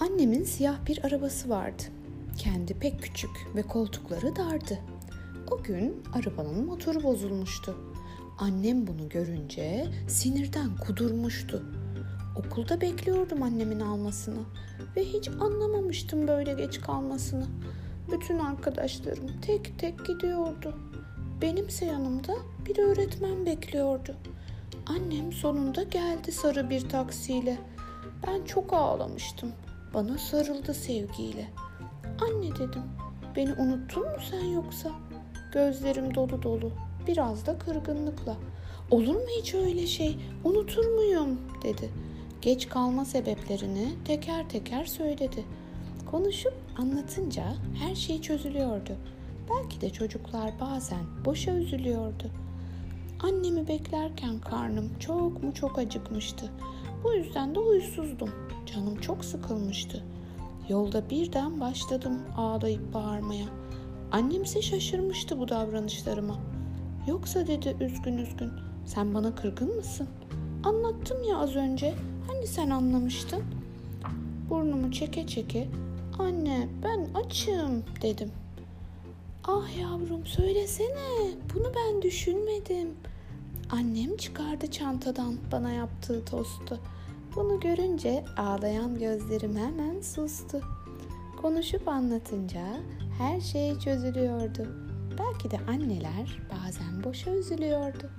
Annemin siyah bir arabası vardı. Kendi pek küçük ve koltukları dardı. O gün arabanın motoru bozulmuştu. Annem bunu görünce sinirden kudurmuştu. Okulda bekliyordum annemin almasını ve hiç anlamamıştım böyle geç kalmasını. Bütün arkadaşlarım tek tek gidiyordu. Benimse yanımda bir öğretmen bekliyordu. Annem sonunda geldi sarı bir taksiyle. Ben çok ağlamıştım. Bana sarıldı sevgiyle. Anne dedim, beni unuttun mu sen yoksa? Gözlerim dolu dolu, biraz da kırgınlıkla. Olur mu hiç öyle şey, unutur muyum dedi. Geç kalma sebeplerini teker teker söyledi. Konuşup anlatınca her şey çözülüyordu. Belki de çocuklar bazen boşa üzülüyordu. Annemi beklerken karnım çok mu çok acıkmıştı. Bu yüzden de uysuzdum. Canım çok sıkılmıştı. Yolda birden başladım ağlayıp bağırmaya. Annemse şaşırmıştı bu davranışlarıma. Yoksa dedi üzgün üzgün, sen bana kırgın mısın? Anlattım ya az önce, hani sen anlamıştın? Burnumu çeke çeke, anne ben açım dedim. Ah yavrum söylesene, bunu ben düşünmedim. Annem çıkardı çantadan bana yaptığı tostu. Bunu görünce ağlayan gözlerim hemen sustu. Konuşup anlatınca her şey çözülüyordu. Belki de anneler bazen boşa üzülüyordu.